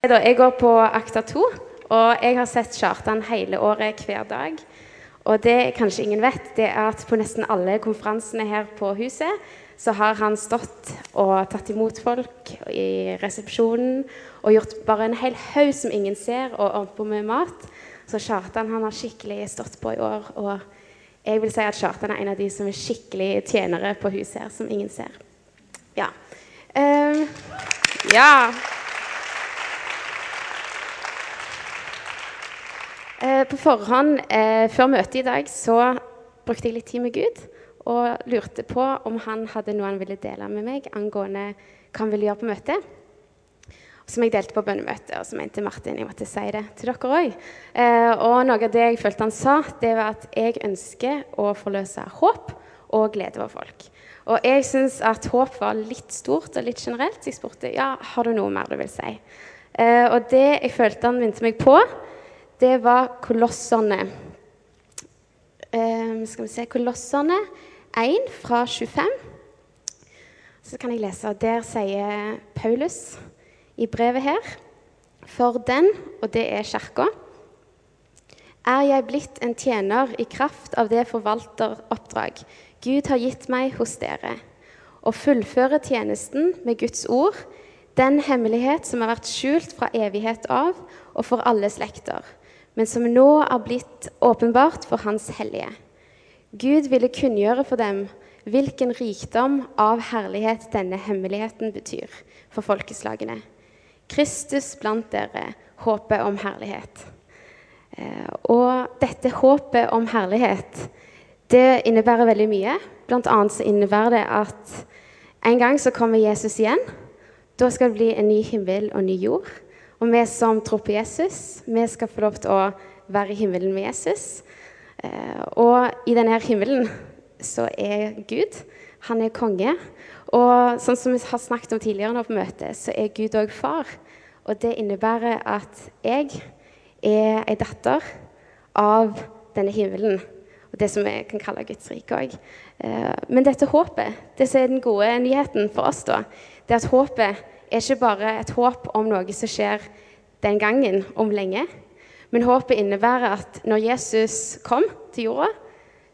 Jeg går på Akta 2, og jeg har sett Kjartan hele året hver dag. Og det kanskje ingen vet, det er at på nesten alle konferansene her på huset så har han stått og tatt imot folk i resepsjonen og gjort bare en hel haug som ingen ser, og ordnet på med mat. Så Kjartan han har skikkelig stått på i år. Og jeg vil si at Kjartan er en av de som er skikkelig tjenere på huset her, som ingen ser. Ja. Um, ja. Eh, på forhånd, eh, før møtet i dag, så brukte jeg litt tid med Gud og lurte på om han hadde noe han ville dele med meg angående hva han ville gjøre på møtet. Som jeg delte på bønnemøtet, og så mente Martin jeg måtte si det til dere òg. Eh, og noe av det jeg følte han sa, det var at jeg ønsker å forløse håp og glede over folk. Og jeg syns at håp var litt stort og litt generelt, så jeg spurte ja, har du noe mer du vil si. Eh, og det jeg følte han minte meg på, det var kolossene. Um, skal vi se Kolossene 1 fra 25. Så kan jeg lese. Der sier Paulus i brevet her For den, og det er kirka, er jeg blitt en tjener i kraft av det forvalteroppdrag Gud har gitt meg hos dere, å fullføre tjenesten med Guds ord, den hemmelighet som har vært skjult fra evighet av og for alle slekter, men som nå er blitt åpenbart for Hans hellige. Gud ville kunngjøre for dem hvilken rikdom av herlighet denne hemmeligheten betyr for folkeslagene. Kristus blant dere, håpet om herlighet. Eh, og dette håpet om herlighet det innebærer veldig mye. Blant annet så innebærer det at en gang så kommer Jesus igjen. Da skal det bli en ny himmel og ny jord. Og vi som tror på Jesus, vi skal få lov til å være i himmelen med Jesus. Eh, og i denne himmelen så er Gud. Han er konge. Og sånn som vi har snakket om tidligere nå på møtet, så er Gud òg far. Og det innebærer at jeg er ei datter av denne himmelen. Og det som vi kan kalle Guds rike òg. Eh, men dette håpet, det som er den gode nyheten for oss, da, det er at håpet er ikke bare et håp om noe som skjer den gangen, om lenge. Men håpet innebærer at når Jesus kom til jorda,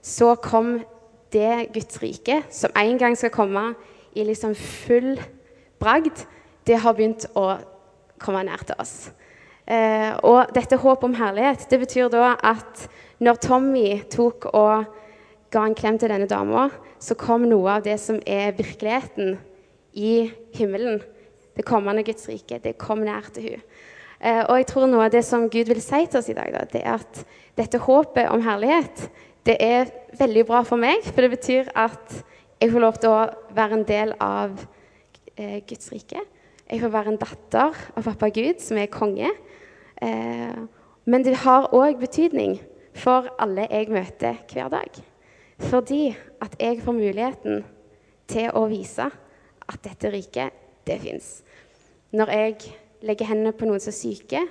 så kom det Guds rike, som en gang skal komme i liksom full bragd, det har begynt å komme nær til oss. Eh, og dette håpet om herlighet, det betyr da at når Tommy tok og ga en klem til denne dama, så kom noe av det som er virkeligheten i himmelen. Det kommende Guds rike. Det kom nær til henne. Eh, og jeg tror noe av det som Gud vil si til oss i dag, da, det er at dette håpet om herlighet det er veldig bra for meg. For det betyr at jeg får lov til å være en del av eh, Guds rike. Jeg får være en datter av pappa Gud, som er konge. Eh, men det har òg betydning for alle jeg møter hver dag. Fordi at jeg får muligheten til å vise at dette riket, det fins. Når jeg legger hendene på noen som er syke,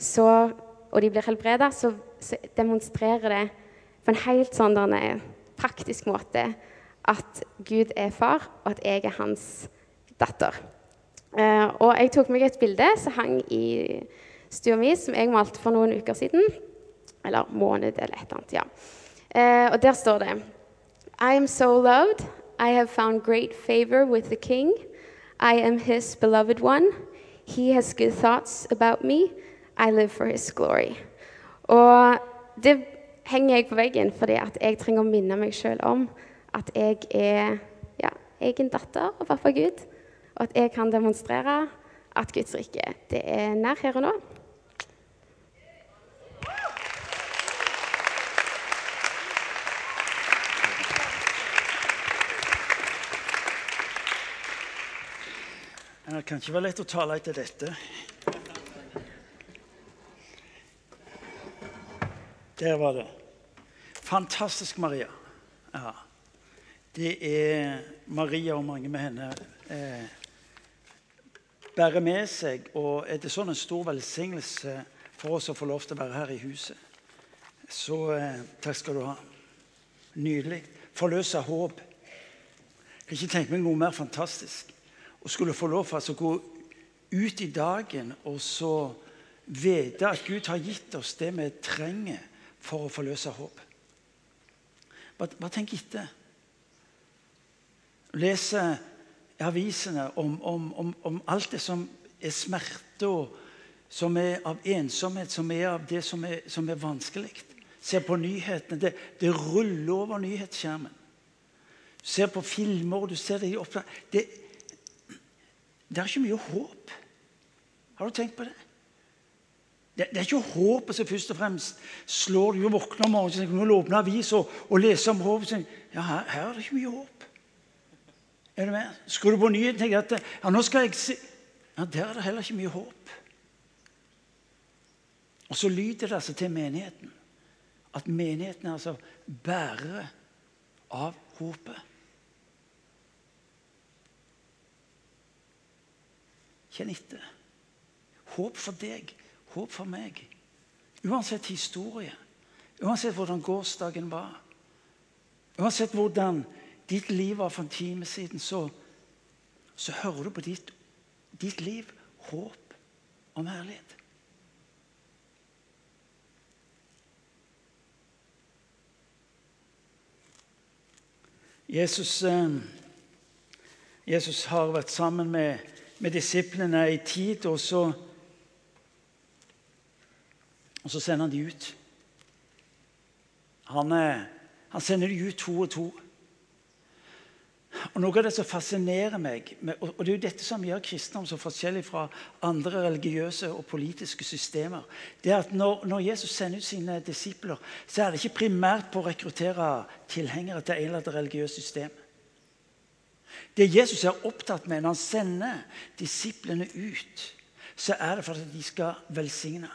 så, og de blir helbreda, så, så, demonstrerer det på en helt sånn praktisk måte at Gud er far, og at jeg er hans datter. Uh, og jeg tok meg et bilde som hang i stua mi, som jeg malte for noen uker siden. Eller måned, eller et eller annet. ja. Uh, og der står det I am so loved. I have found great favor with the king. I am his beloved one. He has good thoughts about me. I live for his glory. Og det henger jeg på veggen fordi at jeg trenger å minne meg sjøl om at jeg er, ja, jeg er en datter av pappa Gud. Og at jeg kan demonstrere at Guds rike det er nær her og nå. Det kan ikke være lett å tale etter dette. Der var det. Fantastisk, Maria. Ja. Det er Maria og mange med henne eh, bærer med seg. Og er det sånn en stor velsignelse for oss å få lov til å være her i huset? Så eh, takk skal du ha. Nydelig. Forløse håp. Jeg kan ikke tenke meg noe mer fantastisk å skulle få lov til å gå ut i dagen og så vite at Gud har gitt oss det vi trenger for å forløse håp. Bare, bare tenk etter. Lese avisene om, om, om, om, alt det som er smerte, og som er av ensomhet, som er av det som er, som er vanskelig. Se på nyhetene. Det, det ruller over nyhetsskjermen. Du ser på filmer, og du ser det i opptak. Det, det er ikke mye håp. Har du tenkt på det? Det, det er ikke håpet som først og fremst slår. Du våkner om morgenen og åpne avisa og, og lese om håpet. Ja, her, her, er det ikke mye håp. Er du med? Skrur du på nyheten tenker at ja, nå skal jeg se Ja, Der er det heller ikke mye håp. Og så lyder det altså til menigheten at menigheten er altså bærer av håpet. Kjenn etter. Håp for deg, håp for meg. Uansett historie, uansett hvordan gårsdagen var, uansett hvordan ditt liv var for en time siden, så, så hører du på ditt, ditt liv håp om herlighet. Jesus, eh, Jesus har vært sammen med med disiplene i tid, og så, og så sender han de ut. Han, eh, han, sender de ut to og to. Og Noe av det som fascinerer meg, og det er jo dette som gjør kristendom så forskjellig fra andre religiøse og politiske systemer, det er at når, når, Jesus sender ut sine disipler, så er det ikke primært på å rekruttere tilhengere til en eller annen religiøst system. Det Jesus er opptatt med når han sender disiplene ut, så er det for at de skal velsigne.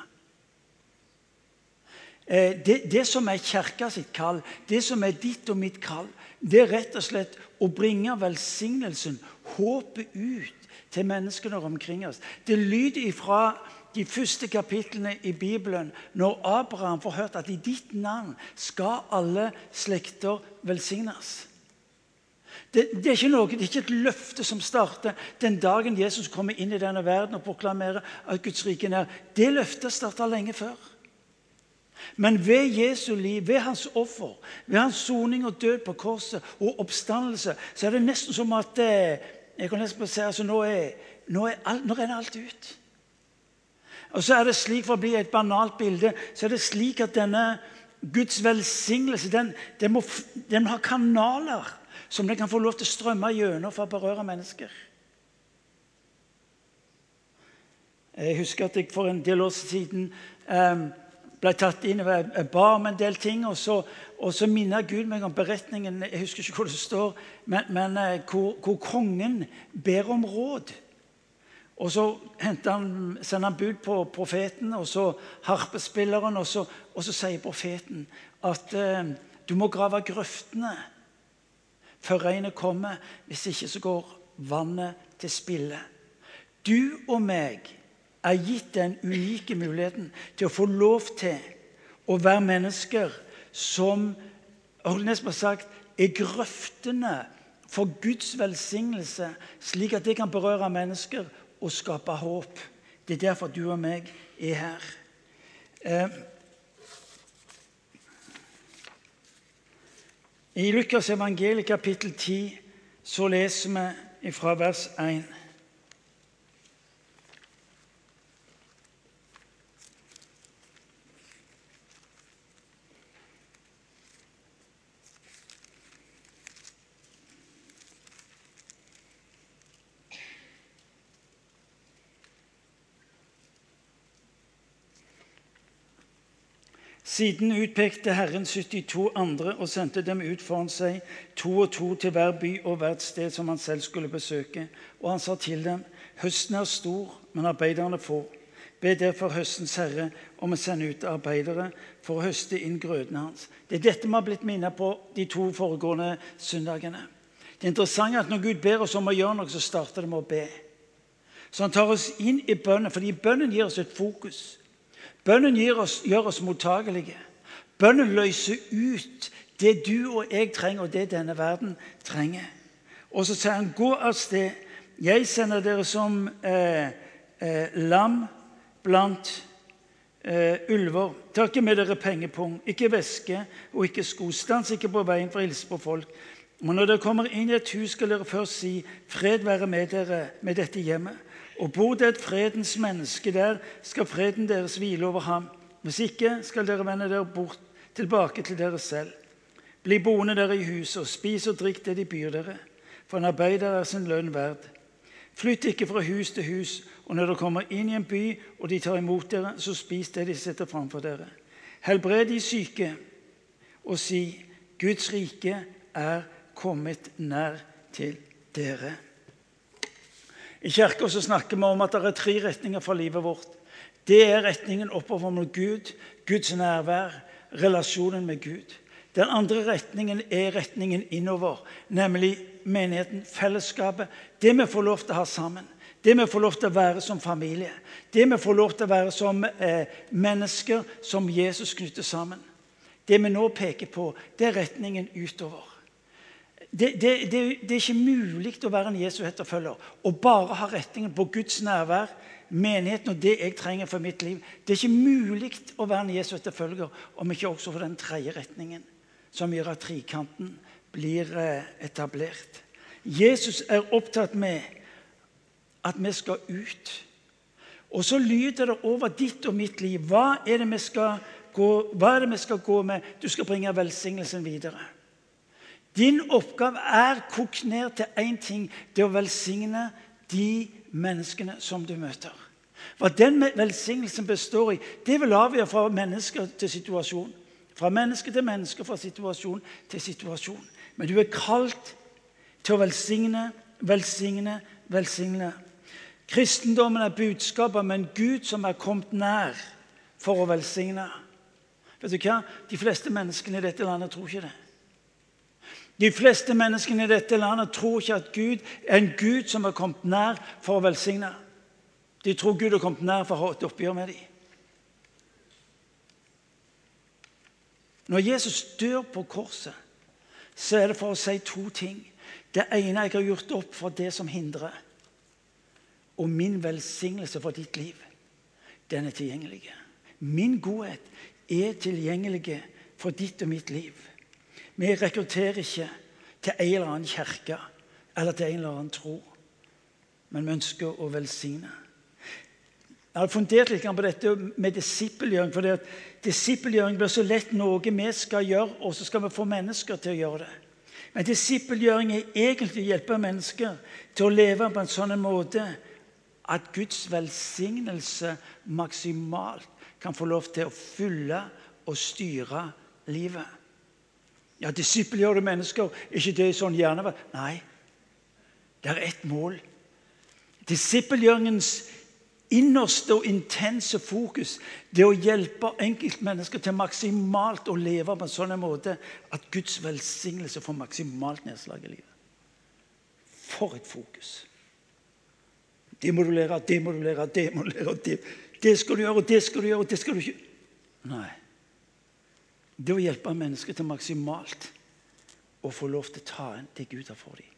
Eh, det, det, som er kirka sitt kall, det som er ditt og mitt kall, det er rett og slett å bringe velsignelsen, håpet, ut til menneskene omkring oss. Det lyder ifra de første kapitlene i Bibelen når Abraham får hørt at i ditt navn skal alle slekter velsignes. Det, det, er noe, det, er ikke et løfte som starter den dagen Jesus kommer inn i denne verden og proklamerer at Guds rike er nær. Det løftet starta lenge før. Men ved Jesu liv, ved hans offer, ved hans soning og død på korset og oppstandelse, så er det nesten som at eh, jeg kan nesten si, altså, nå, er, nå, er alt, nå renner alt ut. Og så er det slik, For å bli et banalt bilde, så er det slik at denne Guds velsignelse den, den, må, den må ha kanaler som det kan få lov til å strømme gjennom for å berøre mennesker. Jeg husker at jeg for en del år siden eh, ble tatt inn og jeg ba om en del ting. Og så, og så minner Gud meg om beretningen jeg husker ikke hvor det står, men, men uh, hvor, hvor, kongen ber om råd. Og så han, sender han bud på profeten og så harpespilleren, og så, og så sier profeten at eh, du må grave grøftene før regnet kommer. Hvis ikke så går vannet til spille. Du og meg er gitt den unike muligheten til å få lov til å være mennesker som har sagt, er grøftene for Guds velsignelse, slik at det kan berøre mennesker og skape håp. Det er derfor du og meg er her. Eh, I Lukas evangeliet kapittel 10 så leser vi fra vers 1. Siden utpekte Herren 72 andre og sendte dem ut foran seg, to og to til hver by og hvert sted som han selv skulle besøke. Og han sa til dem, høsten er stor, men arbeiderne få. Be derfor høstens herre om å sende ut arbeidere for å høste inn grødene hans. Det er dette vi har blitt minnet på de to foregående søndagene. Det interessante er at Når Gud ber oss om å gjøre noe, så starter det med å be. Så han tar oss inn i bønnen, fordi bønnen gir oss et fokus. Bønnen oss, gjør oss mottagelige. Bønnen løser ut det du og jeg trenger, og det denne verden trenger. Og så sier han, 'Gå av sted. Jeg sender dere som eh, eh, lam blant eh, ulver. Ta ikke med dere pengepung, ikke veske og ikke sko. Stans ikke på veien for å hilse på folk. Men når dere kommer inn i et hus, skal dere først si 'Fred være med dere med dette hjemmet'. Og bor det et fredens menneske der, skal freden deres hvile over ham. Hvis ikke skal dere vende dere bort tilbake til dere selv. Bli boende dere i huset, og spis og drikk det de byr dere, for en arbeider er sin lønn verd. Flytt ikke fra hus til hus, og når dere kommer inn i en by og de tar imot dere, så spis det de setter framfor dere. Helbred de syke, og si Guds rike er kommet nær til dere. I kirka snakker vi om at det er tre retninger for livet vårt. Det er retningen oppover mot Gud, Guds nærvær, relasjonen med Gud. Den andre retningen er retningen innover, nemlig menigheten, fellesskapet. Det vi får lov til å ha sammen. Det vi får lov til å være som familie. Det vi får lov til å være som eh, mennesker som Jesus knytter sammen. Det vi nå peker på, det er retningen utover. Det, det, det, det, er ikke mulig å være en Jesu etterfølger og bare ha retningen på Guds nærvær, menigheten og det jeg trenger for mitt liv. Det er ikke mulig å være en Jesu etterfølger om ikke også for den tredje retningen, som gjør at trikanten blir eh, etablert. Jesus er opptatt med at vi skal ut. Og så lyder det over ditt og mitt liv. Hva er det vi skal gå, hva er det vi skal gå med? Du skal bringe velsignelsen videre. Din oppgave er kokt ned til én ting. Det å velsigne de menneskene som du møter. Hva den velsignelsen består i, det vil avgjøre fra menneske til situasjon. Fra menneske til menneske, fra situasjon til situasjon. Men du er kalt til å velsigne, velsigne, velsigne. Kristendommen er budskapet om en Gud som er kommet nær for å velsigne. Vet du hva? De fleste menneskene i dette landet tror ikke det. De fleste menneskene i dette landet tror ikke at Gud er en Gud som har kommet nær for å velsigne. De tror Gud har kommet nær for å ha et oppgjør med dem. Når Jesus dør på korset, så er det for å si to ting. Det ene jeg har gjort opp for det som hindrer. Og min velsignelse for ditt liv, den er tilgjengelig. Min godhet er tilgjengelig for ditt og mitt liv. Vi rekrutterer ikke til en eller annen kirke eller til en eller annen tro, men vi ønsker å velsigne. Jeg har fundert litt på dette med disippelgjøring. for Disippelgjøring blir så lett noe vi skal gjøre, og så skal vi få mennesker til å gjøre det. Men disippelgjøring er egentlig å hjelpe mennesker til å leve på en sånn måte at Guds velsignelse maksimalt kan få lov til å fylle og styre livet. Ja, disippelgjorde mennesker, er ikke det sånn gjerne Nei, det er ett mål. Disippelgjøringens innerste og intense fokus det å hjelpe enkeltmennesker til maksimalt å leve på en sånn måte at Guds velsignelse får maksimalt nedslag i livet. For et fokus! Det må du lære, det må du lære, det må du lære. Det, det skal du gjøre, og det skal du gjøre, og det skal du ikke Nei. Det å hjelpe mennesker til maksimalt å få lov til å ta en det Gud har for dem.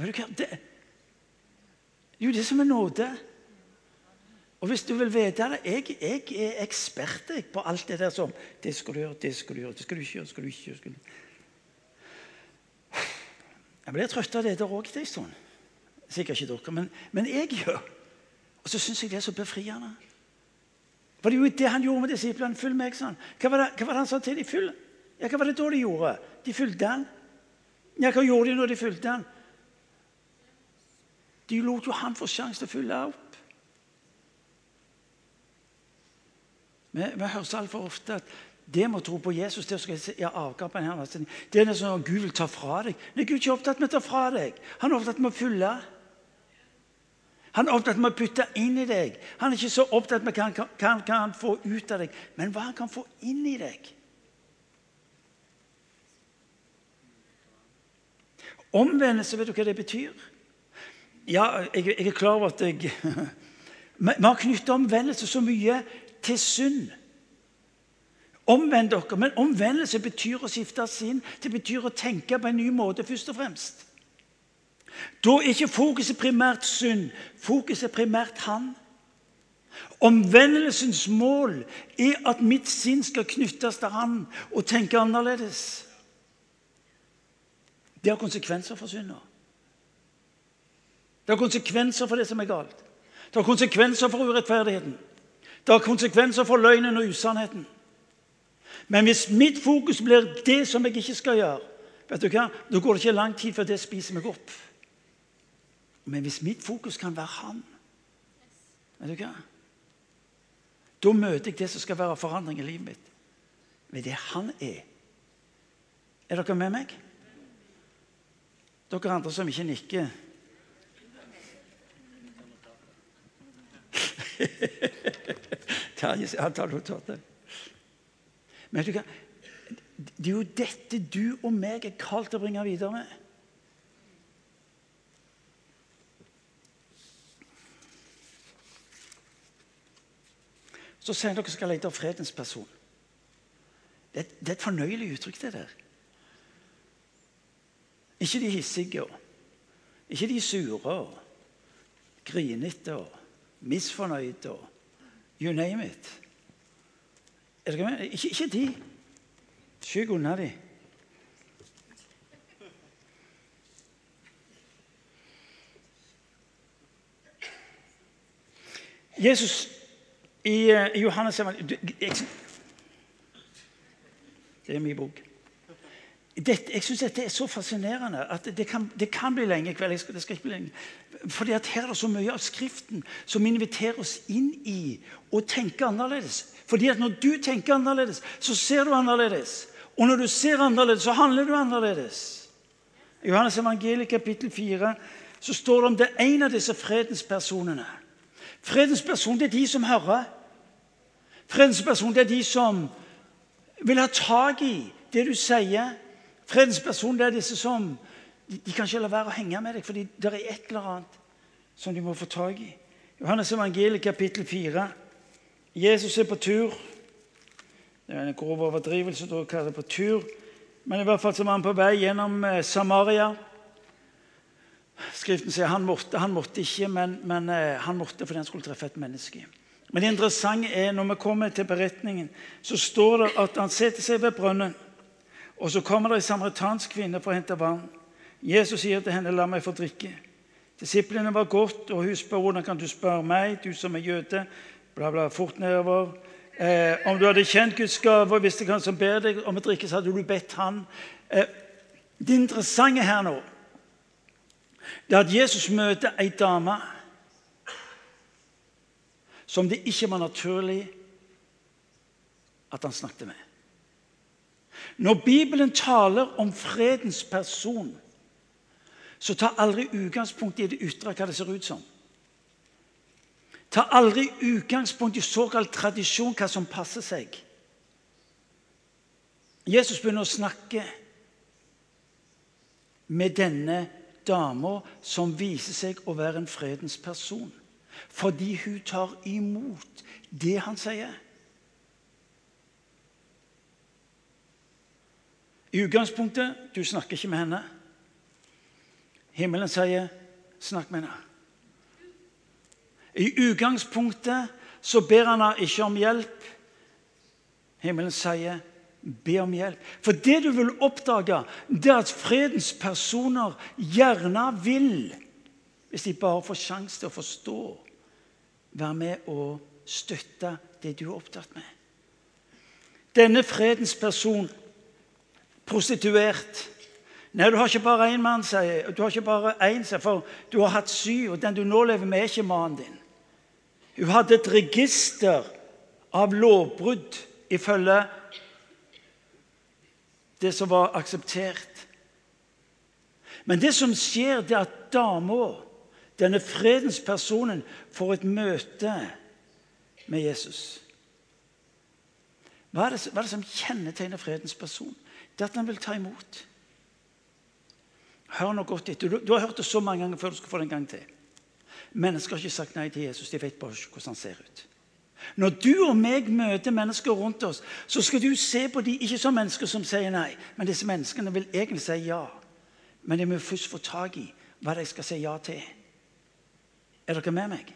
Vet du hva? Det, jo, det som er nåde. Og hvis du vil vite det Jeg, jeg er ekspert på alt det der som Det skal du gjøre, det skal du gjøre, det skal du ikke gjøre. skal du ikke gjøre. Jeg blir trøtt av det der òg en stund. Sikkert ikke dere, men, men jeg gjør. Og så syns jeg det er så befriende. For det er jo det han gjorde med disiplene. Følg meg, sa han. Hva var, det, hva var det han sa til dem? Ja, hva var det da de gjorde? De fulgte han. Ja, hva gjorde de når de fulgte han? De lot jo han få sjanse til å fylle opp. Vi, vi hører altfor ofte at det med å tro på Jesus det skal jeg ja, på denne Det er sånn at Gud vil ta fra deg. Nei, Gud er ikke opptatt med å ta fra deg. Han er opptatt med å fylle. Han er opptatt med å putte inn i deg. Han er ikke så opptatt med hva han kan, få ut av deg, men hva han kan få inn i deg. Omvendelse, vet du hva det betyr? Ja, jeg, jeg er klar over at jeg Vi har knyttet omvendelse så mye til synd. Omvend dere. Men omvendelse betyr å skifte sinn. Det betyr å tenke på en ny måte først og fremst. Da er ikke fokuset primært synd. Fokuset er primært han. Omvendelsens mål er at mitt sinn skal knyttes til han og tenke annerledes. Det har konsekvenser for synda. Det har konsekvenser for det som er galt. Det har konsekvenser for urettferdigheten. Det har konsekvenser for løgnen og usannheten. Men hvis mitt fokus blir det som jeg ikke skal gjøre, vet du hva? da går det ikke lang tid før det spiser meg opp. Men hvis mitt fokus kan være Han vet du hva? Da møter jeg det som skal være forandring i livet mitt, ved det Han er. Er dere med meg? Dere andre som ikke nikker han tar notater. Men vet du hva? Det er jo dette du og meg er kalt til å bringe videre. Så sier dere skal lete av fredens person. Det, det er et fornøyelig uttrykk, det der. Ikke de hissige, ikke de sure, grinete misfornøyde you name it. Er dere med? Ikke, ikke de. Skyg unna de. Jesus eh, i Johannes Det er min bok. Dette, jeg syns dette er så fascinerende at det kan, det kan bli lenge i kveld. Skal, det skal ikke bli lenge. Fordi at Her er det så mye av Skriften som inviterer oss inn i å tenke annerledes. Fordi at Når du tenker annerledes, så ser du annerledes. Og når du ser annerledes, så handler du annerledes. I Johannes evangeliet kapittel 4 så står det om det en av disse fredens personene. Fredens person det er de som hører. Fredens person det er de som vil ha tak i det du sier. Fredens person det er disse som de, de kan ikke la være å henge med deg, fordi det er et eller annet som de må få tak i. Johannes evangeliet kapittel 4. Jesus er på tur. Det er en grov overdrivelse å kalle det på tur, men i hvert fall så var han på vei gjennom eh, Samaria. Skriften sier han måtte, han måtte ikke, men, men eh, han måtte fordi han skulle treffe et menneske. Men det interessante er når vi kommer til beretningen, så står det at han setter seg ved brønnen. Og så kommer det en samaritansk kvinne for å hente vann. Jesus sier til henne, 'La meg få drikke'. Disiplene var godt, og hun spør hvordan kan du spørre meg, du som er jøde. Bla, bla, fort nedover. Eh, om du hadde kjent Guds gave og visste hvem som ber deg om å drikke, så hadde du bedt han. Eh, det interessante her nå det er at Jesus møter ei dame som det ikke var naturlig at han snakket med. Når Bibelen taler om fredens person, så tar aldri utgangspunkt i det ytre, hva det ser ut som. Ta aldri utgangspunkt i såkalt tradisjon, hva som passer seg. Jesus begynner å snakke med denne dama som viser seg å være en fredens person. Fordi hun tar imot det han sier. I utgangspunktet du snakker ikke med henne. Himmelen sier 'snakk med henne'. I utgangspunktet så ber han henne ikke om hjelp. Himmelen sier 'be om hjelp'. For det du vil oppdage, det er at fredens personer gjerne vil, hvis de bare får sjanse til å forstå, være med og støtte det du er opptatt med. Denne fredens person prostituert. Nei, du har ikke bare én mann, sier Du har ikke bare én, for du har hatt syv, og den du nå lever med, er ikke mannen din. Hun hadde et register av lovbrudd ifølge det som var akseptert. Men det som skjer, det er at dama, denne fredens personen, får et møte med Jesus. Hva er, det, hva er det som kjennetegner fredens person? det at han vil ta imot. Hør nå godt etter. Du, du, har hørt det så mange ganger før du skal få det en gang til. Mennesker har ikke sagt nei til Jesus. De vet bare ikke hvordan han ser ut. Når du og meg møter mennesker rundt oss, så skal du se på dem ikke som mennesker som sier nei, men disse menneskene vil egentlig si ja. Men de må først få tak i hva er skal si ja til. Er dere med meg?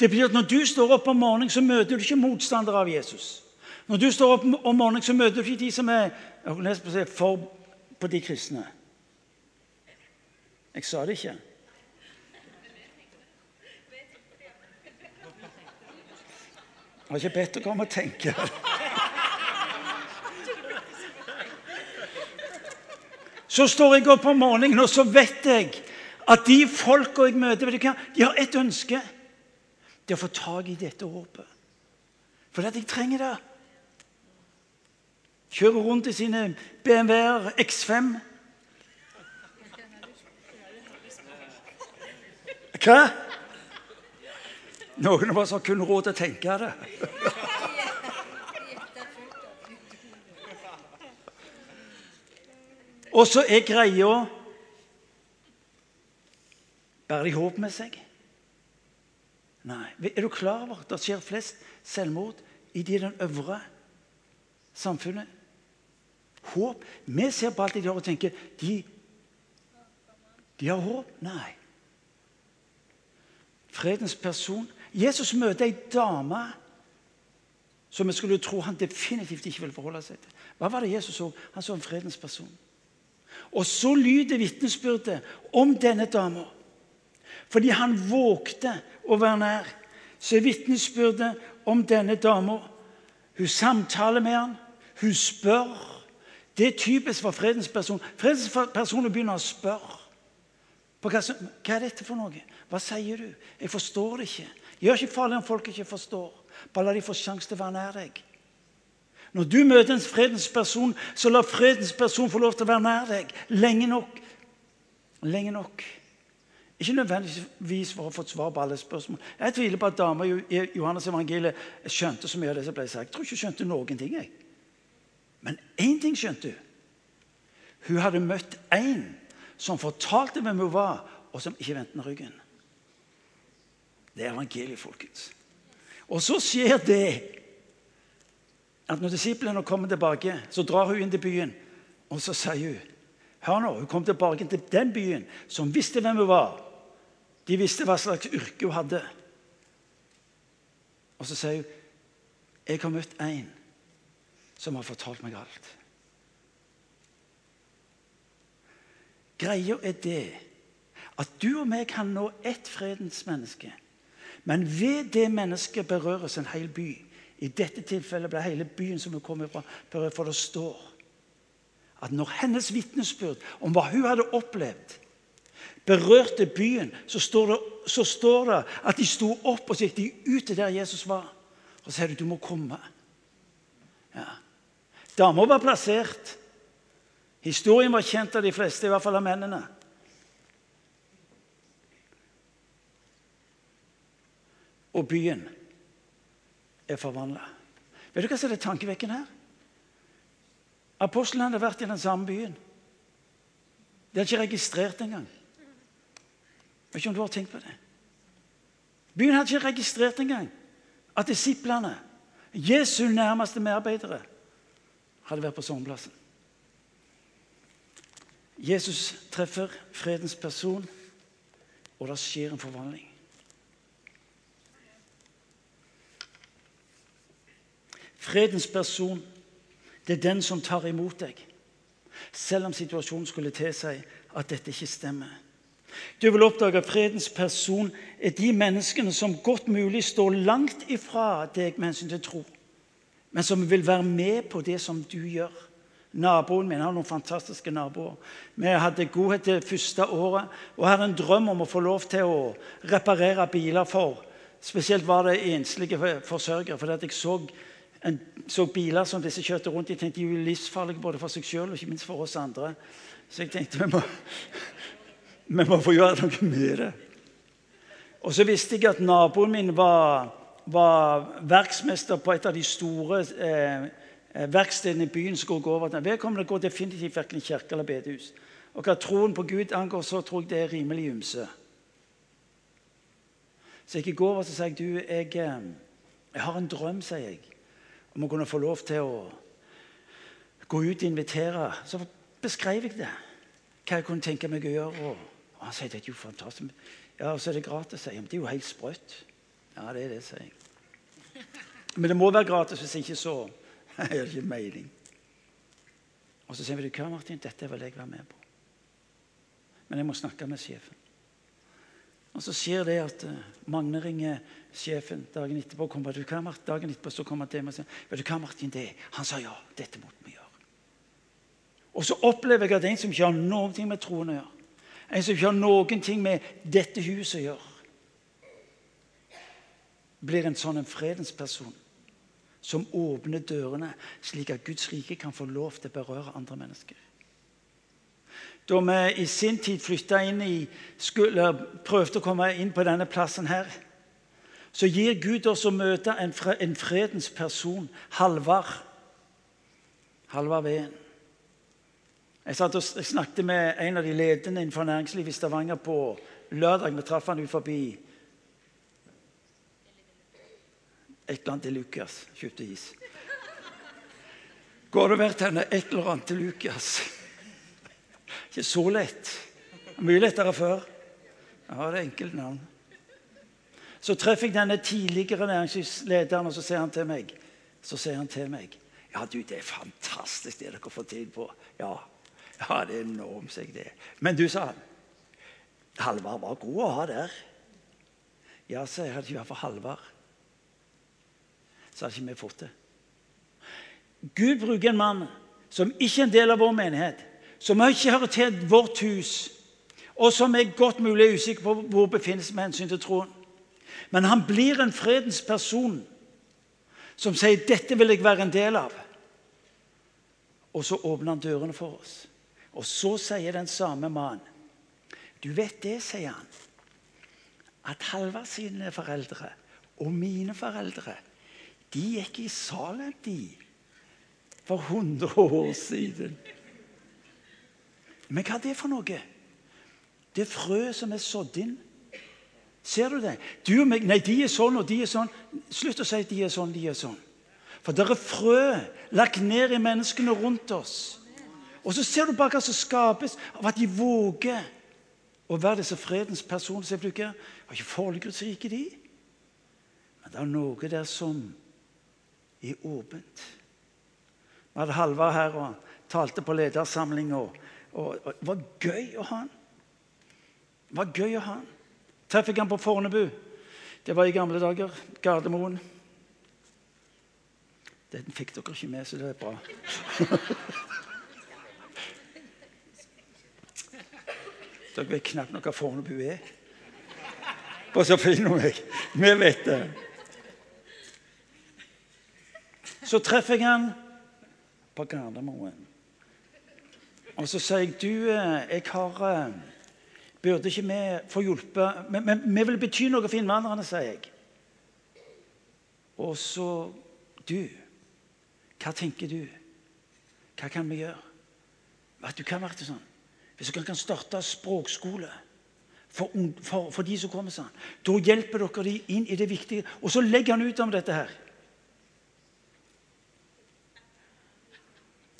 Det betyr at Når du står opp om morgenen, så møter du ikke motstandere av Jesus. Når du står opp om morgenen, så møter du ikke de som er for på de kristne. Jeg sa det ikke. Jeg har ikke bedt dere om å tenke. Så står jeg opp om morgenen, og så vet jeg at de folka jeg møter, de har ett ønske. Det er å få tak i dette håpet. Fordi at jeg trenger det. Kjører rundt i sine BMW-er X5. Hva? Noen av oss har kun råd til å tenke det. Og så er greia Bærer de håp med seg? Nei. Er du klar over at det skjer flest selvmord i de den øvre samfunnet? Håp. Vi ser på alt de har og tenker de, de har håp. Nei. Fredens person. Jesus møter ei dame som vi skulle tro han definitivt ikke ville forholde seg til. Hva var det Jesus så? Han så en fredens person. Og så lyder vitnesbyrdet om denne dama. Fordi han vågte å være nær, så er vitnesbyrdet om denne dama Hun samtaler med han, hun spør. Det er typisk for fredens person. Fredens person begynner å spørre. Hva, hva, er dette for noe? Hva sier du? Jeg forstår det ikke. Gjør ikke farlig om folk ikke forstår. Bare la de få sjanse til å være nær deg. Når du møter en fredens person, så la fredens person få lov til å være nær deg lenge nok. Lenge nok. Ikke nødvendigvis for å få svar på alle spørsmål. Jeg tviler på at dama i Johannes evangeliet skjønte så mye av det som ble sagt. Jeg tror ikke hun skjønte noen ting. Jeg. Men én ting skjønte hun. Hun hadde møtt en som fortalte hvem hun var, og som ikke vendte ryggen. Det er evangeliet, folkens. Og så skjer det at når disiplene kommer tilbake, så drar hun inn til byen. Og så sier hun Hør nå, hun kom tilbake til den byen som visste hvem hun var. De visste hva slags yrke hun hadde. Og så sier hun Jeg har møtt en som har fortalt meg alt. Greia er det at du og meg kan nå ett fredens menneske. Men ved det mennesket berøres en hel by. I dette tilfellet ble hele byen som hun kom fra, for det står at når hennes vitnesbyrd om hva hun hadde opplevd, berørte byen, så står, det, så står det at de sto opp og så gikk de ut til der Jesus var. Og så sier du du må komme. Ja. Dama var plassert. Historien var kjent av de fleste, i hvert fall av mennene. Og byen er forvandla. Vet du hva som er tankevekkende her? Apostlene hadde vært i den samme byen. De hadde ikke registrert engang. Vet ikke om du har tenkt på det. Byen hadde ikke registrert engang at disiplene, Jesu nærmeste medarbeidere, hadde vært på soveplassen. Jesus treffer fredens person, og det skjer en forvandling. Fredens person, det er den som tar imot deg. Selv om situasjonen skulle tilsi at dette ikke stemmer. Du vil oppdage at fredens person er de menneskene som godt mulig står langt ifra deg med hensyn til tro, men som vil være med på det som du gjør. Naboen min har noen fantastiske naboer. Vi hadde godhet det første året og hadde en drøm om å få lov til å reparere biler for. Spesielt var det enslige forsørgere. for jeg så en så biler som disse kjørte rundt i, tenkte de var livsfarlige både for seg sjøl og ikke minst for oss andre. Så jeg tenkte vi må, vi må få gjøre noe med det. Og så visste jeg at naboen min var, var verksmester på et av de store eh, eh verkstedene i byen. som går over til. Vedkommende går definitivt verken kirke eller bedehus. Og hva troen på Gud angår, så tror jeg det er rimelig ymse. Så jeg går over og sier jeg, du, jeg, eh, jeg har en drøm, sier jeg om å kunne få lov til å gå ut og invitere, så beskrev jeg det. Hva jeg kunne tenke meg å gjøre. Og Han sier det er jo fantastisk. Ja, og så er det gratis, sier jeg. Men det er jo helt sprøtt. Ja, det er det, sier jeg. Men det må være gratis, hvis ikke så har det ikke mening. Og så sier vi hva, Martin, dette vil jeg være med på. Men jeg må snakke med sjefen. Og så skjer det at uh, Magne ringer sjefen dagen etterpå. Kommer, du hva, Martin? Dagen etterpå så han til meg og sier vet du hva, Martin, det Han sa ja. Dette måtte vi gjøre. Og så opplever jeg at en som ikke har noe med troen å gjøre, en som ikke har ting med dette huset å gjøre, blir en sånn en fredens person som åpner dørene, slik at Guds rike kan få lov til å berøre andre mennesker. Da vi i sin tid flytta inn i skulle, prøvde å komme inn på denne plassen her, så gir Gud oss å møte en, en fredens person, Halvard. Halvard Veen. Jeg, satt og, snakket med en av de ledende innenfor næringslivet i Stavanger på lørdag. Vi traff han forbi et eller annet til Lukas. Kjøpte is. Går det vært henne et eller annet til Lukas? Ikke så lett. Mye lettere før. Ja, det er enkelt navn. Så treffer jeg denne tidligere næringslivslederen, og så sier han til meg så sier han til meg, ja, du, det er fantastisk det dere får tid på. Ja, ja, det er enormt, jeg det. Men du, sa han, Halvard var god å ha der. Ja, så jeg, hadde ikke vært for Halvard, så hadde ikke vi fått det. Gud bruker en mann som ikke er en del av vår menighet, som ikke hører til vårt hus, og som er godt mulig usikker på hvor befinner seg med hensyn til troen. Men han blir en fredens person som sier 'dette vil jeg være en del av'. Og så åpner han dørene for oss. Og så sier den samme mannen Du vet det, sier han, at Halvard sine foreldre og mine foreldre de gikk i Salem, de, for 100 år siden. Men hva er det for noe? Det er frø som er sådd inn. Ser du det? Du og meg, Nei, de er sånn, og de er sånn. Slutt å si de er sånn, de er sånn. For det er frø lagt ned i menneskene rundt oss. Og så ser du bare hva som skapes av at de våger å være disse fredens personer. Bruker, har ikke forhold Guds rike, de. Men det er noe der som er åpent. Vi hadde Halvard her og talte på ledersamling. Og, og, det var gøy å ha han. Det var gøy å ha han. Traff jeg han på Fornebu. Det var i gamle dager. Gardermoen. Den fikk dere ikke med, så det er bra. Dere vet knapt hva Fornebu er. Bare så finner meg. Vi vet det. Så treffer jeg han på Gardermoen. Og så sier jeg du, eh, jeg har eh, Burde ikke vi få hjelpe Men, vi vil bety noe for innvandrerne, sier jeg. Og så Du, hva tenker du? Hva kan vi gjøre? At du kan være sånn. Hvis dere kan starte språkskole for, for, for, de som kommer sånn, da hjelper dere dem inn i det viktige. Og så legger han ut om dette her.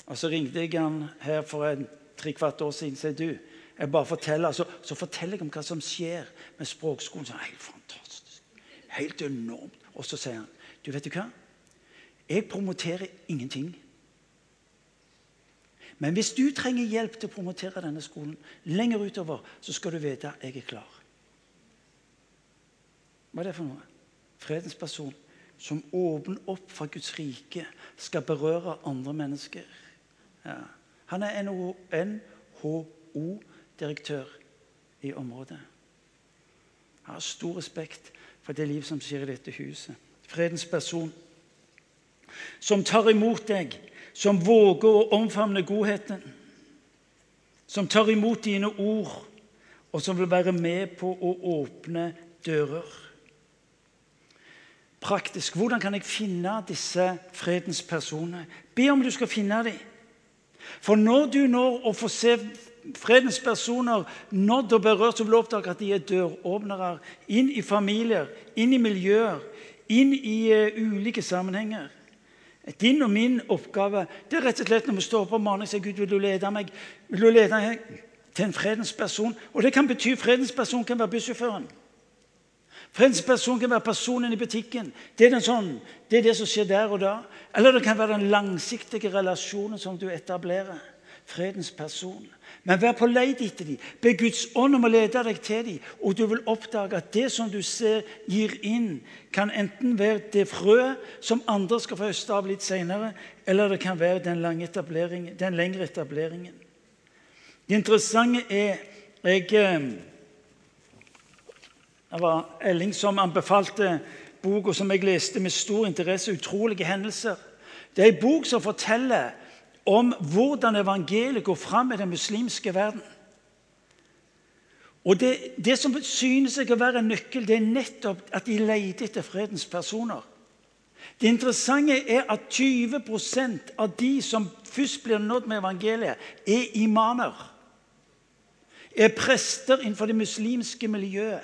Og Så ringte jeg han her for en tre-kvart år siden. Sier du, jeg bare forteller, så, så, forteller jeg om hva som skjer med språkskolen. Så, helt fantastisk. Helt enormt. Og så sier han du vet du hva? Jeg promoterer ingenting. Men hvis du trenger hjelp til å promotere denne skolen lenger utover, så skal du vite at jeg er klar. Hva er det for noe? Fredens person som åpner opp for Guds rike, skal berøre andre mennesker. Ja. Han er NHO-direktør i området. Jeg har stor respekt for det liv som skjer i dette huset. Fredens person som tar imot deg som våger å omfavne godheten, som tar imot dine ord, og som vil være med på å åpne dører. Praktisk. Hvordan kan jeg finne disse fredens personer? Be om du skal finne dem. For når du når å få se fredens personer nådd og berørt, så vil du oppdage at de er døråpnere inn i familier, inn i miljøer, inn i uh, ulike sammenhenger. Din og min oppgave det er rett og slett når vi står opp om morgenen og sier Gud, vil du lede meg? Vil du lede meg til en fredens person. Og det kan bety fredens person kan være bussjåføren. Fredens person kan være personen i butikken. Det er, sånn, det er, det som skjer der og da. Eller det kan være den langsiktige relasjonen som du etablerer. Fredens person. Men vær på leit etter dem. Be Guds ånd om å lede deg til dem. Og du vil oppdage at det som du ser gir inn, kan enten være det frøet som andre skal få høste av litt senere, eller det kan være den, den lengre etableringen. Det interessante er jeg, eh, Det var Elling som anbefalte boka som jeg leste med stor interesse, 'Utrolige hendelser'. Det er en bok som forteller om hvordan evangeliet går fram i den muslimske verden. Og det, det som synes seg å være en nøkkel, det er nettopp at de leter etter fredens personer. Det interessante er at 20% av de som først blir nådd med evangeliet, er imamer er prester innenfor det muslimske miljøet.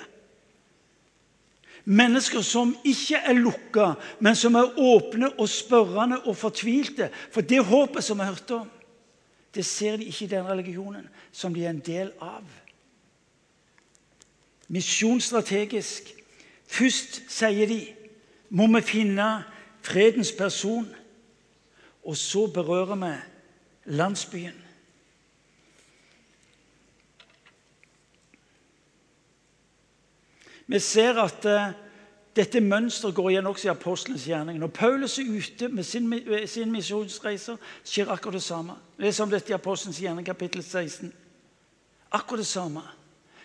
Mennesker som ikke er lukka, men som er åpne og spørrende og fortvilte. For det håpet som vi hørte om, det ser de ikke i den religionen som de er en del av. Misjonsstrategisk. Først sier de må vi finne fredens person, og så berører vi landsbyen. Vi ser at uh, dette mønsteret går igjen også i apostlenes gjerning. Når Paulus er ute med sin, sin misjonsreiser, skjer akkurat det samme. Les om dette i Apostlenes gjerning, kapittel 16. Akkurat det samme.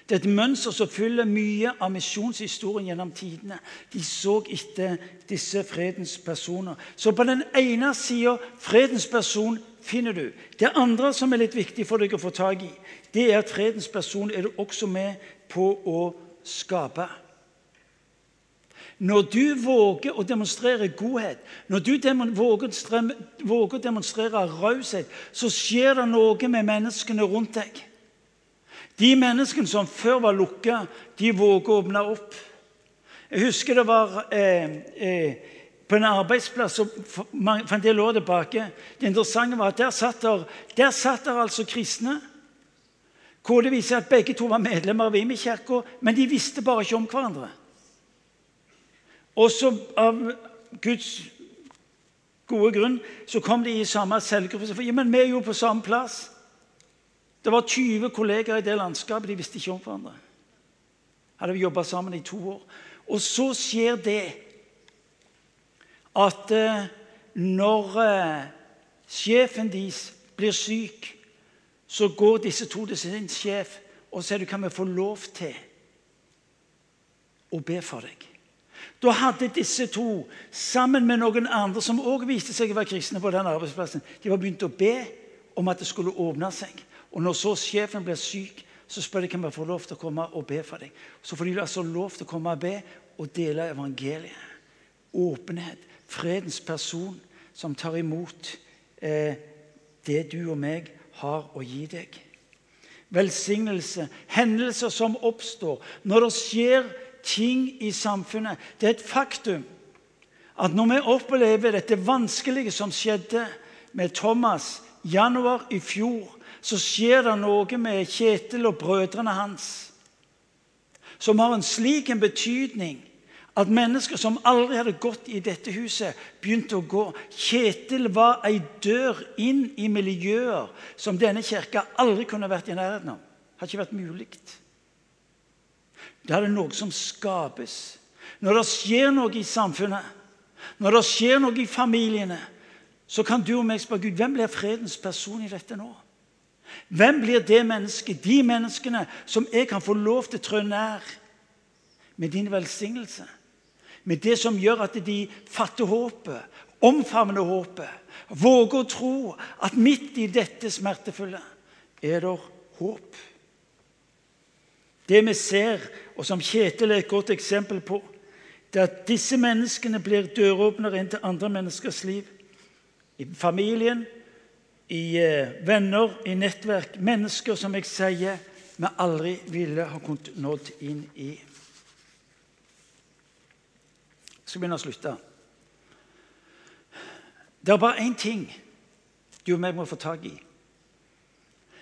Det er et mønster som fyller mye av misjonshistorien gjennom tidene. De så etter disse fredens personer. Så på den ene sida fredens person finner du. Det andre som er litt viktig for deg å få tak i, det er at fredens person er du også med på å skape. Når du våger å demonstrere godhet, når du våger å demonstrere raushet, så skjer det noe med menneskene rundt deg. De menneskene som før var lukka, de våger å åpne opp. Jeg husker det var eh, eh, på en arbeidsplass for, en del år tilbake. Det interessante var at der satt der, der, satt der altså kristne hvor det viser at begge to var medlemmer av Imi-kirka, men de visste bare ikke om hverandre. Og så av Guds gode grunn så kom de i samme selvgruppe. Ja, men vi er jo på samme plass. Det var 20 kolleger i det landskapet. De visste ikke om hverandre. Hadde vi jobba sammen i to år. Og så skjer det at eh, når eh, sjefen deres blir syk så går disse to til sin sjef og sier du kan vi få lov til å be for deg. Da hadde disse to, sammen med noen andre som også viste seg å være kristne på den arbeidsplassen, de var begynt å be om at det skulle åpne seg. Og når så sjefen blir syk, så spør de kan vi få lov til å komme og be for deg. Så får de altså lov til å komme og be og dele evangeliet. Åpenhet. Fredens person som tar imot eh, det du og meg har å gi deg. Velsignelse, hendelser som oppstår når det skjer ting i samfunnet. Det er et faktum at når vi opplever dette vanskelige som skjedde med Thomas januar i fjor, så skjer det noe med Kjetil og brødrene hans som har en slik en betydning at mennesker som aldri hadde gått i dette huset, begynte å gå. Kjetil var ei dør inn i miljøer som denne kirka aldri kunne vært i nærheten av. Det hadde ikke vært mulig. Det er noe som skapes. Når det skjer noe i samfunnet, når det skjer noe i familiene, så kan du og meg spørre Gud, hvem blir fredens person i dette nå? Hvem blir det mennesket, de menneskene som jeg kan få lov til å trå nær med din velsignelse? Med det som gjør at de fatter håpet, omfavner håpet, våger å tro at midt i dette smertefulle er det håp. Det vi ser, og som Kjetil er et godt eksempel på, det er at disse menneskene blir døråpnere inn til andre menneskers liv. I familien, i eh, venner, i nettverk. Mennesker som jeg sier vi aldri ville ha nådd inn i. Jeg skal begynne å slutte. Det er bare én ting du og meg må få tak i.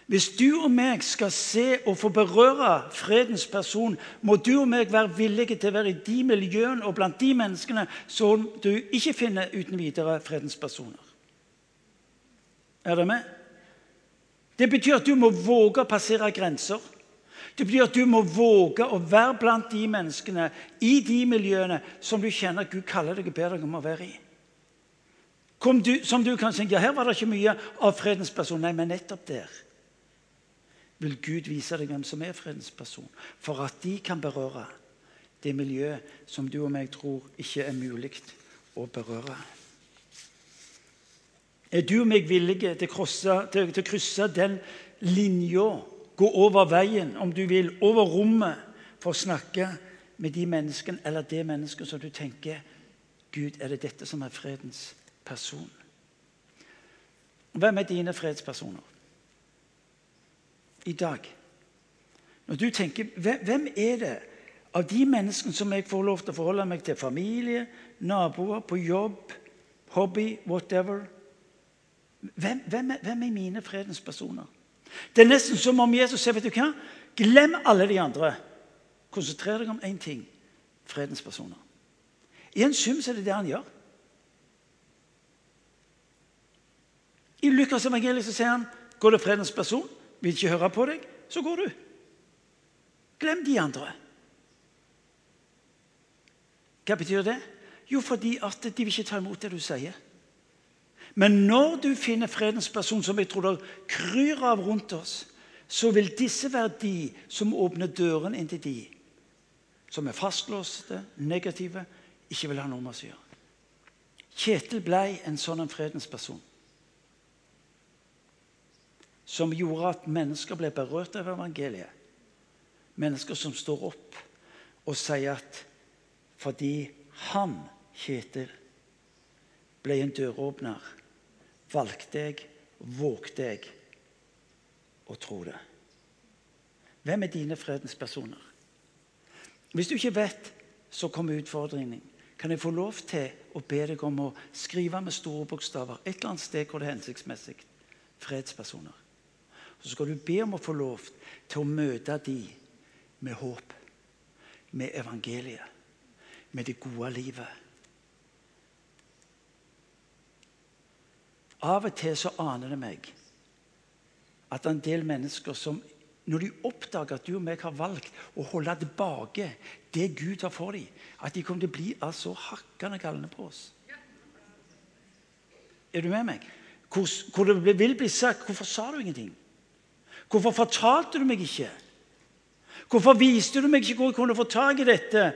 Hvis du og meg skal se og få berøre fredens person, må du og meg være villige til å være i de miljøene og blant de menneskene som du ikke finner uten videre fredens personer. Er det med? Det betyr at du må våge å passere grenser. Det betyr at du må våge å være blant de menneskene i de miljøene som du kjenner at Gud kaller deg og ber deg om å være i. Du, som du kan si, ja, Her var det ikke mye av fredens person. Nei, men nettopp der vil Gud vise deg hvem som er fredens person, for at de kan berøre det miljøet som du og meg tror ikke er mulig å berøre. Er du og meg villige til å, krosse, krysse den linja, gå over veien, om du vil, over rommet, for å snakke med de menneskene eller det mennesket som du tenker Gud, er det dette som er fredens person? Hvem er dine fredspersoner? i dag. Når du tenker Hvem er det av de menneskene som jeg får lov til å forholde meg til? Familie, naboer, på jobb, hobby, whatever. Hvem, hvem, er, hvem er, mine fredens personer? Det er nesten som om Jesus sier vet du hva? Glem alle de andre. Konsentrer deg om én ting fredens personer. I en sum er det det han gjør. I Lukas evangeliet så sier han går det fredens person vil ikke høre på deg, så går du. Glem de andre. Hva betyr det? Jo, fordi at de vil ikke ta imot det du sier. Men når du finner fredens person, som jeg tror det kryr av rundt oss, så vil disse være de som åpner døren inn til de som er fastlåste, negative, ikke vil ha noe med oss å gjøre. Kjetil ble en sånn en fredens person som gjorde at mennesker ble berørt av evangeliet. Mennesker som står opp og sier at fordi han, Kjetil, ble en døråpner, valgte jeg, vågte jeg å tro det. Hvem er dine fredens personer? Hvis du ikke vet, så kommer utfordringen. Kan jeg få lov til å be deg om å skrive med store bokstaver et eller annet sted hvor det er hensiktsmessig? Fredspersoner. Så skal du be om å få lov til å møte de med håp, med evangeliet, med det gode livet. Av og til så aner det meg at en del mennesker som når de oppdager at du og meg har valgt å holde tilbake det Gud har for dem, at de kommer til å bli altså hakkende galne på oss. Er du med meg? Hvor, hvor det vil bli sagt 'Hvorfor sa du ingenting?' Hvorfor fortalte du meg ikke? Hvorfor viste du meg ikke hvor jeg kunne få tak i dette?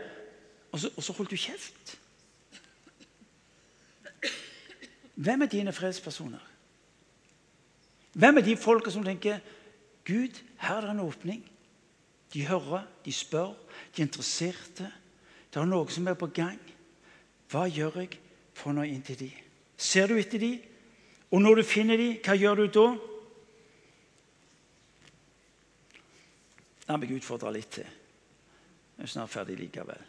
Og så, og så holdt du kjeft. Hvem er dine fredspersoner? Hvem er de folka som tenker Gud, her er det en åpning? De hører, de spør, de er interesserte. Det er noe som er på gang. Hva gjør jeg for å nå inn til de? Ser du etter de? Og når du finner de, hva gjør du da? La meg utfordre litt til. Jeg er snart ferdig likevel.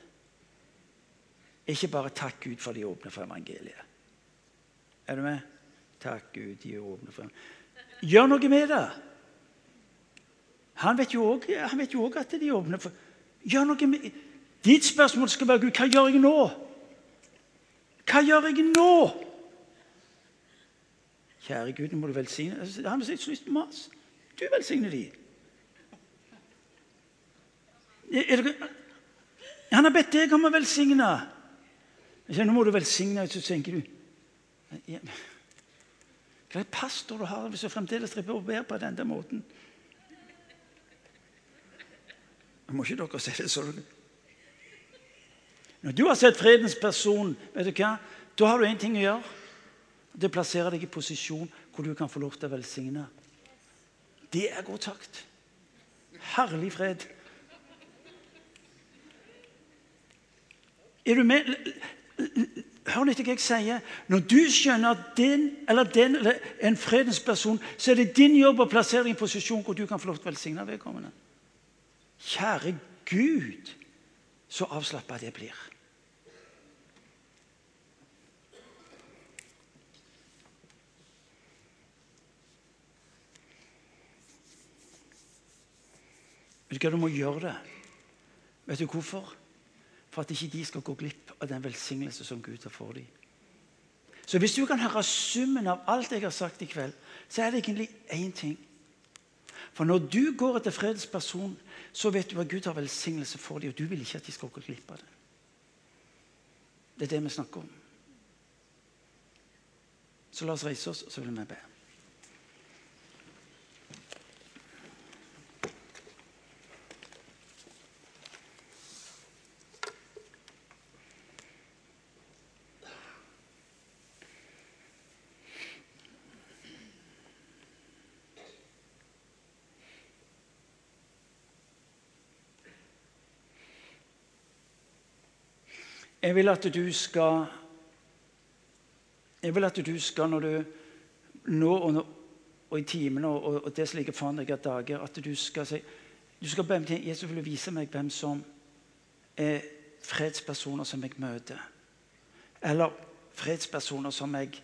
Ikke bare takk Gud for de åpne for evangeliet. Er du med? Takk Gud, de er åpne for Gjør noe med det! Han vet jo òg at de er åpne for Gjør noe med Ditt spørsmål skal være Gud, hva gjør jeg nå? Hva gjør jeg nå? Kjære Gud, nå må du velsigne Han har så lyst til mas. Du velsigner dem. Han har bedt deg om å velsigne. Nå må du velsigne, så tenker du Hva det pastor du har hvis du fremdeles driver og ber på denne måten? Jeg må ikke dere se det sånn. Når du har sett fredens person, vet du hva? da har du én ting å gjøre. Det plasserer deg i posisjon hvor du kan få lov til å velsigne. Det er god takt. Herlig fred. Er du med? Hør litt hva jeg sier. Når du skjønner at din eller den eller en fredens person, så er det din jobb å plassere deg i en posisjon hvor du kan få lov til å velsigne vedkommende. Kjære Gud, så avslappa det blir. Vet du hva, du må gjøre det. Vet du hvorfor? For at ikke de skal gå glipp av den velsignelse som Gud har for dem. Så hvis du kan høre summen av alt jeg har sagt i kveld, så er det egentlig én ting. For når du går etter fredens person, så vet du at Gud har velsignelse for dem, og du vil ikke at de skal gå glipp av det. Det er det vi snakker om. Så la oss reise oss, og så vil vi be. Jeg vil at du skal Jeg vil at du skal, når du nå og, og i timene og, og, det som ligger foran deg av dager, at du skal si du skal be til Jesus vil vise meg hvem som er fredspersoner som jeg møter. Eller fredspersoner som jeg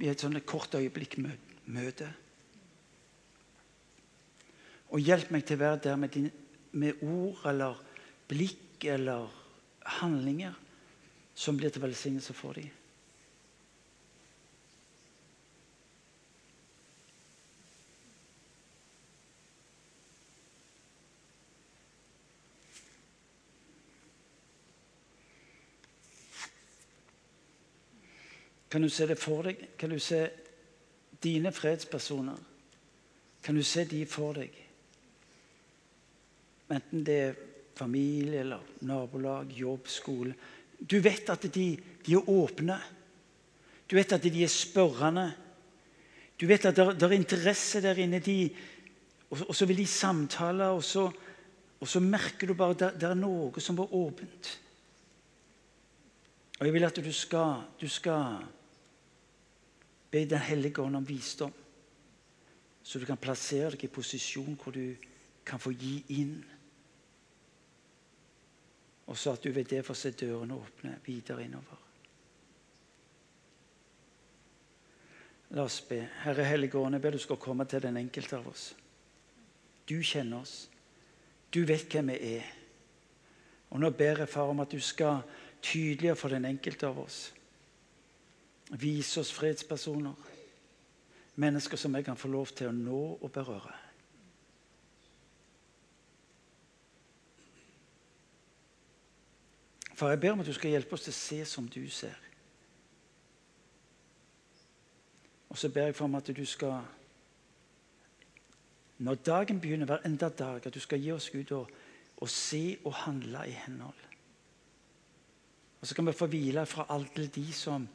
i et sånt kort øyeblikk møter. Og hjelp meg til å være der med, din, med ord eller blikk eller handlinger som blir til velsignelse for dem. Kan du se det for deg? Kan du se dine fredspersoner? Kan du se de for deg? Enten det er familie eller nabolag, jobb, skole. Du vet at de, de er åpne. Du vet at de er spørrende. Du vet at det, er interesse der inne. De, og, og, så vil de samtale, og så, og så merker du bare at det, er noe som var åpent. Og jeg vil at du skal, du skal be Den hellige ånd om visdom, så du kan plassere deg i posisjon hvor du kan få gi inn og så at du ved det får se dørene åpne videre innover. La oss be. Herre Hellige jeg ber du skal komme til den enkelte av oss. Du kjenner oss. Du vet hvem vi er. Og nå ber jeg, far, om at du skal tydeligere for den enkelte av oss. Vise oss fredspersoner. Mennesker som jeg kan få lov til å nå og berøre. For jeg ber om at du skal hjelpe oss til å se som du ser. Og så ber jeg for om at du skal Når dagen begynner, hver enda dag, at du skal gi oss Gud å, å se og handle i henhold. Og så kan vi få hvile fra alle de som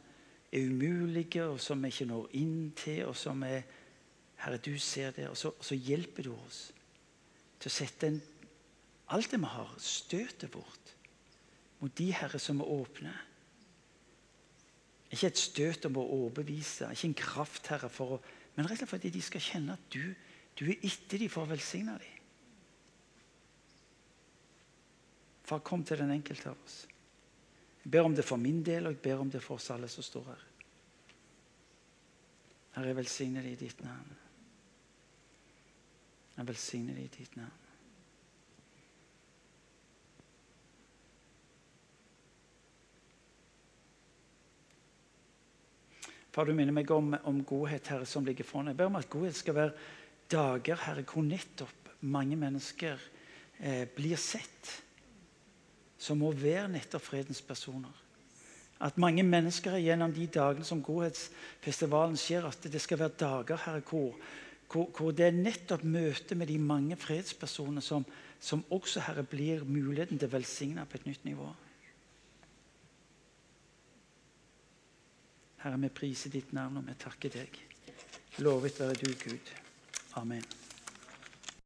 er umulige, og som vi ikke når inn til, og som er Herre, du ser det, og så, og så hjelper du oss til å sette en, alt det vi har, støtet bort mot de herre som er åpne. Ikke et støt om å overbevise, ikke en kraft, Herre, for å, men rett og slett fordi de skal kjenne at du, du er etter dem for å velsigne dem. Far, kom til den enkelte av oss. Jeg ber om det for min del, og jeg ber om det for oss alle som står her. Herre, jeg velsigner deg i ditt navn. Jeg velsigner deg i ditt navn. Far, du minner meg om, om godhet, Herre, som ligger foran. Jeg ber om at godhet skal være dager, Herre, hvor nettopp mange mennesker eh, blir sett. Som må være nettopp fredens personer. At mange mennesker gjennom de dagene som Godhetsfestivalen skjer, at det skal være dager Herre, hvor, hvor, hvor det er nettopp møte med de mange fredspersonene som, som også Herre, blir muligheten til å velsigne på et nytt nivå. Herre, vi priser ditt navn, og vi takker deg. Lovet være du, Gud. Amen.